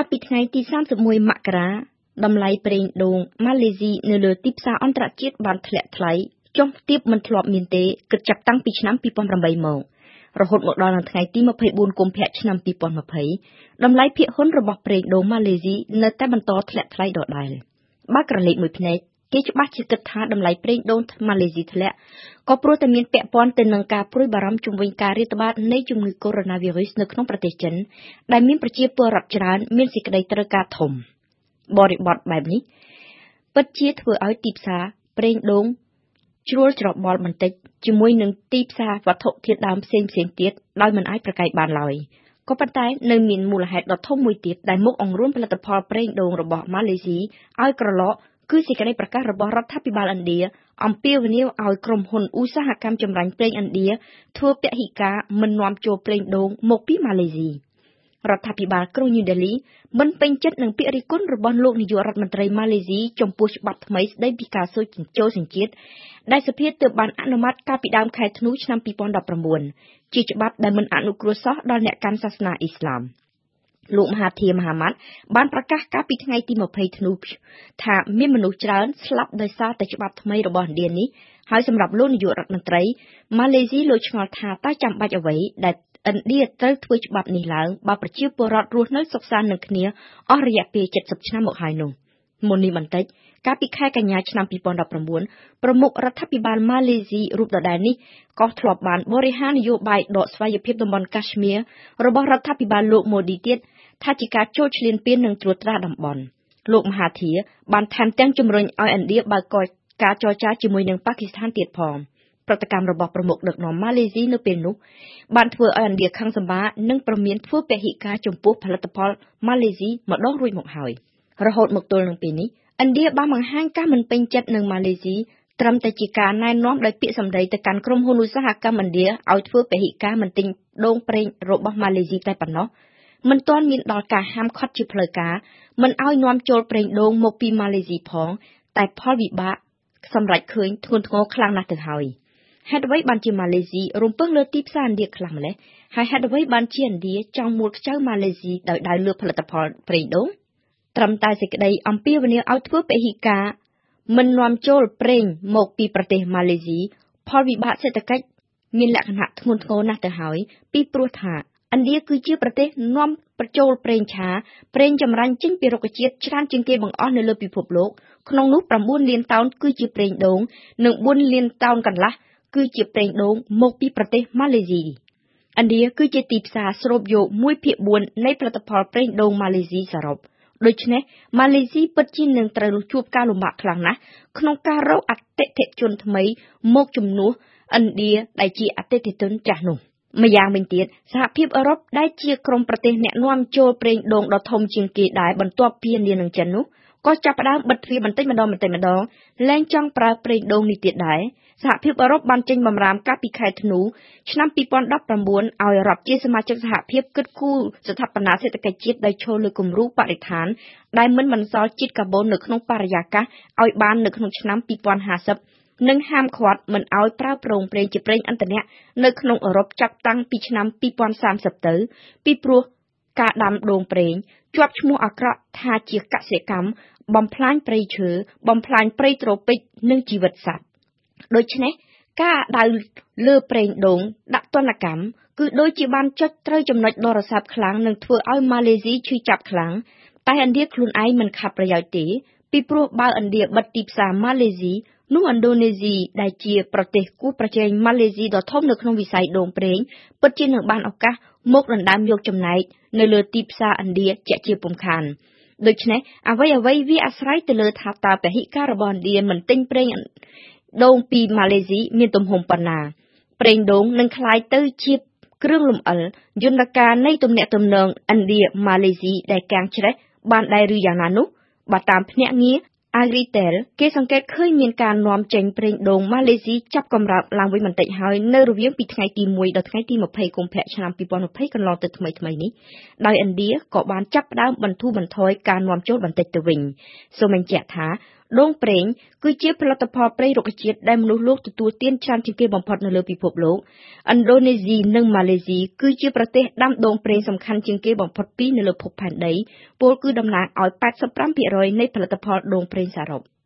កាលពីថ្ងៃទី31មករាតម្លៃប្រេងដូងម៉ាឡេស៊ីនៅលើទីផ្សារអន្តរជាតិបានធ្លាក់ថ្លៃចុះទាបមិនធ្លាប់មានទេគិតចាប់តាំងពីឆ្នាំ2008មករហូតមកដល់ថ្ងៃទី24កុម្ភៈឆ្នាំ2020តម្លៃភាគហ៊ុនរបស់ប្រេងដូងម៉ាឡេស៊ីនៅតែបន្តធ្លាក់ថ្លៃដដែលបើក្រឡេកមួយភ្នែក គេច្បាស់ជាគិតថាតម្លៃប្រេងដូងម៉ាឡេស៊ីធ្លាក់ក៏ព្រោះតែមានពាក់ព័ន្ធទៅនឹងការព្រួយបារម្ភជំវិញការរាតត្បាតនៃជំងឺកូវីដ -19 នៅក្នុងប្រទេសចិន ដែលមានប្រជាពលរដ្ឋច្រើនមានសេចក្តីត្រូវការធំបរិបទបែបនេះពិតជាធ្វើឲ្យទីផ្សារប្រេងដូងជ្រួលច្របល់បន្តិចជាមួយនឹងទីផ្សារវត្ថុធាតុដើមផ្សេងៗទៀតដោយមិនអាចប្រកែកបានឡើយក៏ប៉ុន្តែនៅមានមូលហេតុដ៏ធំមួយទៀតដែលមកអង្រួនផលិតផលប្រេងដូងរបស់ម៉ាឡេស៊ីឲ្យក្រឡក គឺសេចក្តីប្រកាសរបស់រដ្ឋាភិបាលឥណ្ឌាអំពាវនាវឲ្យក្រុមហ៊ុនឧស្សាហកម្មចម្រាញ់ប្រេងឥណ្ឌាធ្វើពហិការមិននាំចូលប្រេងដូងមកពីម៉ាឡេស៊ីរដ្ឋាភិបាលក្រុងញូដេលីមិនពេញចិត្តនឹងពាក្យរិះគន់របស់លោកនាយករដ្ឋមន្ត្រីម៉ាឡេស៊ីចំពោះច្បាប់ថ្មីស្តីពីការសូចចូលសញ្ជាតិដែលសភាទើបបានអនុម័តកាលពីដើមខែធ្នូឆ្នាំ2019ជាច្បាប់ដែលមិនអនុគ្រោះសោះដល់អ្នកកាន់សាសនាអ៊ីស្លាម។ លោកមហាធាមហាម៉ាត់បានប្រកាសកាលពីថ្ងៃទី20ធ្នូថាមានមនុស្សច្រើនស្លាប់ដោយសារតែច្បាប់ថ្មីរបស់ឥណ្ឌានេះហើយសម្រាប់លោកនាយករដ្ឋមន្ត្រីម៉ាឡេស៊ីលោកឆ្ងល់ថាតើចាំបាច់អ្វីដែលឥណ្ឌាត្រូវធ្វើច្បាប់នេះឡើងបើប្រជាពលរដ្ឋរស់នៅសុខសាន្តនឹងគ្នាអស់រយៈពេល70ឆ្នាំមកហើយនោះមុននេះបន្តិចកាលពីខែកញ្ញាឆ្នាំ2019ប្រមុខរដ្ឋាភិបាលម៉ាឡេស៊ីរូបដដែលនេះក៏ធ្លាប់បានបរិហារនយោបាយដកស្វ័យភាពតំបន់កា ಶ್ មៀររបស់រដ្ឋាភិបាលលោកម៉ូឌីទៀត ថាជាការចូលឈ្លានពាននិងត្រួតត្រាតំបន់លោកមហាធាបានថែមទាំងជំរុញឲ្យឥណ្ឌាបើកការចរចាជាមួយនឹងប៉ាគីស្ថានទៀតផងប្រតិកម្មរបស់ប្រមុខដឹកនាំម៉ាឡេស៊ីនៅពេលនោះបានធ្វើឲ្យឥណ្ឌាខឹងសម្បានិងប្រមានធ្វើពហិការចំពោះផលិតផលម៉ាឡេស៊ីម្ដងរួចមកហើយរហូតមកទល់នឹងពេលនេះឥណ្ឌាបានបង្ហាញការមិនពេញចិត្តនឹងម៉ាឡេស៊ីត្រឹមតែជាការណែនាំដោយពាក្យសម្ដីទៅកាន់ក្រុមហ៊ុនឧស្សាហកម្មឥណ្ឌាឲ្យធ្វើពហិការមិនទិញដូងប្រេងរបស់ម៉ាឡេស៊ីតែប៉ុណ្ណោះ មិនទាន់មានដល់ការហាមឃាត់ជាផ្លូវការមិនឲ្យនាំចូលប្រេងដូងមកពីម៉ាឡេស៊ីផង តែផលវិបាកសម្រេចឃើញធ្ងន់ធ្ងរខ្លាំងណាស់ទៅហើយហេតុអ្វីបានជាម៉ាឡេស៊ីរំពឹងលើទីផ្សារឥណ្ឌាខ្លាំងម្ល៉េះហើយហេតុអ្វីបានជាឥណ្ឌាចង់មួលខ្ចៅម៉ាឡេស៊ីដោយដៅលើផលិតផលប្រេងដូងត្រឹមតែសេចក្តីអំពាវនាវឲ្យធ្វើពហិការមិននាំចូលប្រេងមកពីប្រទេសម៉ាឡេស៊ីផលវិបាកសេដ្ឋកិច្ចមានលក្ខណៈធ្ងន់ធ្ងរណាស់ទៅហើយពីព្រោះថា ឥណ្ឌាគឺជាប្រទេសនាំប្រចូលប្រេងឆា ប្រេងចម្រាញ់ចេញពីរុក្ខជាតិច្រើនជាងគេបង្អស់នៅលើពិភពលោក ក្នុងនោះ 9 លានតោនគឺជាប្រេងដូង និង 4 លានតោនកន្លះ គឺជាប្រេងដូងមកពីប្រទេសម៉ាឡេស៊ីឥណ្ឌាគឺជាទីផ្សារស្រូបយក1ភាគ4នៃផលិតផលប្រេងដូងម៉ាឡេស៊ីសរុប ដូច្នេះម៉ាឡេស៊ីពិតជានឹងត្រូវជួបការលំបាកខ្លាំងណាស់ក្នុងការរកអតិថិជនថ្មីមកជំនួសឥណ្ឌាដែលជាអតិថិជនចាស់នោះ ម្យ៉ាងវិញទៀតសហភាពអឺរ៉ុបដែលជាក្រុមប្រទេសអ្នកនាំចូលប្រេងដូងដ៏ធំជាងគេដែរបន្ទាប់ពីឥណ្ឌានិងចិននោះក៏ចាប់ផ្ដើមបិទទ្វារបន្តិចម្ដងបន្តិចម្ដងលែងចង់ប្រើប្រេងដូងនេះទៀតដែរសហភាពអឺរ៉ុបបានចេញបម្រាមកាលពីខែធ្នូឆ្នាំ2019ឲ្យរដ្ឋជាសមាជិកសហភាពគិតគូរស្ថាបនាសេដ្ឋកិច្ចជាតិដោយឈលលើគំរូបរិស្ថានដែលមិនបន្សល់ជាតិកាបូននៅក្នុងបរិយាកាសឲ្យបាននៅក្នុងឆ្នាំ2050 និងហាមឃាត់មិនឲ្យប្រើប្រងប្រេងជាប្រេងឥន្ធនៈនៅក្នុងអឺរ៉ុបចាប់តាំងពីឆ្នាំ2030ទៅ ពីព្រោះការដាំដូងប្រេងជាប់ឈ្មោះអាក្រក់ថាជាកសិកម្មបំផ្លាញព្រៃឈើ បំផ្លាញព្រៃត្រូពិច និងជីវិតសត្វដូច្នេះការដៅលើប្រេងដូងដាក់ទណ្ឌកម្មគឺដូចជាបានចុចត្រូវចំណុចដរស័ព្ទខ្លាំងនិងធ្វើឲ្យម៉ាឡេស៊ីឈឺចាប់ខ្លាំងតែឥណ្ឌាខ្លួនឯងមិនខាត់ប្រយោជន៍ទេពីព្រោះបើឥណ្ឌាបិទទីផ្សារម៉ាឡេស៊ី នោះឥណ្ឌូនេស៊ីដែលជាប្រទេសគូប្រជែងម៉ាឡេស៊ីដ៏ធំនៅក្នុងវិស័យដូងប្រេងពិតជានឹងបានឱកាសមកដណ្ដើមយកចំណែកនៅលើទីផ្សារឥណ្ឌាជាក់ជាពុំខានដូច្នេះអ្វីអ្វីវាអាស្រ័យទៅលើថាតើពហិការរបស់ឥណ្ឌាមិនទិញប្រេងដូងពីម៉ាឡេស៊ីមានទំហំប៉ុណ្ណាប្រេងដូងនឹងคล้ายទៅជាគ្រឿងលម្អិលយន្តការនៃទំនាក់ទំនងឥណ្ឌាម៉ាឡេស៊ីដែលកាំងច្រេះបានដែរឬយ៉ាងណានោះបើតាមភ្នាក់ងារ Agritel គេសង្កេតឃើញមានការនាំចេញប្រេងដូងម៉ាឡេស៊ីចាប់កម្រើកឡើងវិញបន្តិចហើយនៅរវាងពីថ្ងៃទី1ដល់ថ្ងៃទី20កុម្ភៈឆ្នាំ2020កន្លងទៅថ្មីៗនេះដោយឥណ្ឌាក៏បានចាប់ផ្ដើមបន្ធូរបន្ថយការនាំចូលបន្តិចទៅវិញសូមបញ្ជាក់ថាដូងប្រេងគឺជាផលិតផលព្រៃរុក្ខជាតិដែលមនុស្សលោកទទួលទានច្រើនជាងគេបំផុតនៅលើពិភពលោកឥណ្ឌូនេស៊ីនិងម៉ាឡេស៊ីគឺជាប្រទេសដាំដូងប្រេងសំខាន់ជាងគេបំផុតពីរនៅលើភពផែនដីពលគឺតំណាងឲ្យ85%នៃផលិតផលដូងប្រេងសរុប។